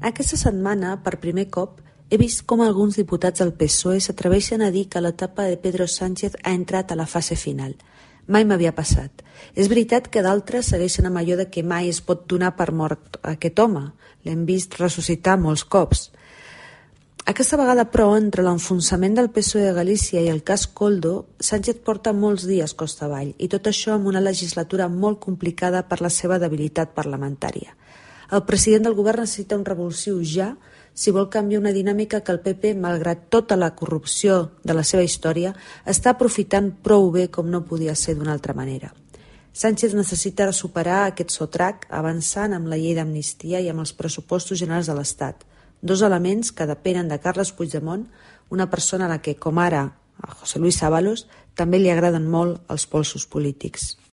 Aquesta setmana, per primer cop, he vist com alguns diputats del PSOE s'atreveixen a dir que l'etapa de Pedro Sánchez ha entrat a la fase final. Mai m'havia passat. És veritat que d'altres segueixen amb allò de que mai es pot donar per mort aquest home. L'hem vist ressuscitar molts cops. Aquesta vegada, però, entre l'enfonsament del PSOE de Galícia i el cas Coldo, Sánchez porta molts dies costa avall, i tot això amb una legislatura molt complicada per la seva debilitat parlamentària. El president del govern necessita un revulsiu ja si vol canviar una dinàmica que el PP, malgrat tota la corrupció de la seva història, està aprofitant prou bé com no podia ser d'una altra manera. Sánchez necessita superar aquest sotrac avançant amb la llei d'amnistia i amb els pressupostos generals de l'Estat, dos elements que depenen de Carles Puigdemont, una persona a la que, com ara a José Luis Ábalos, també li agraden molt els polsos polítics.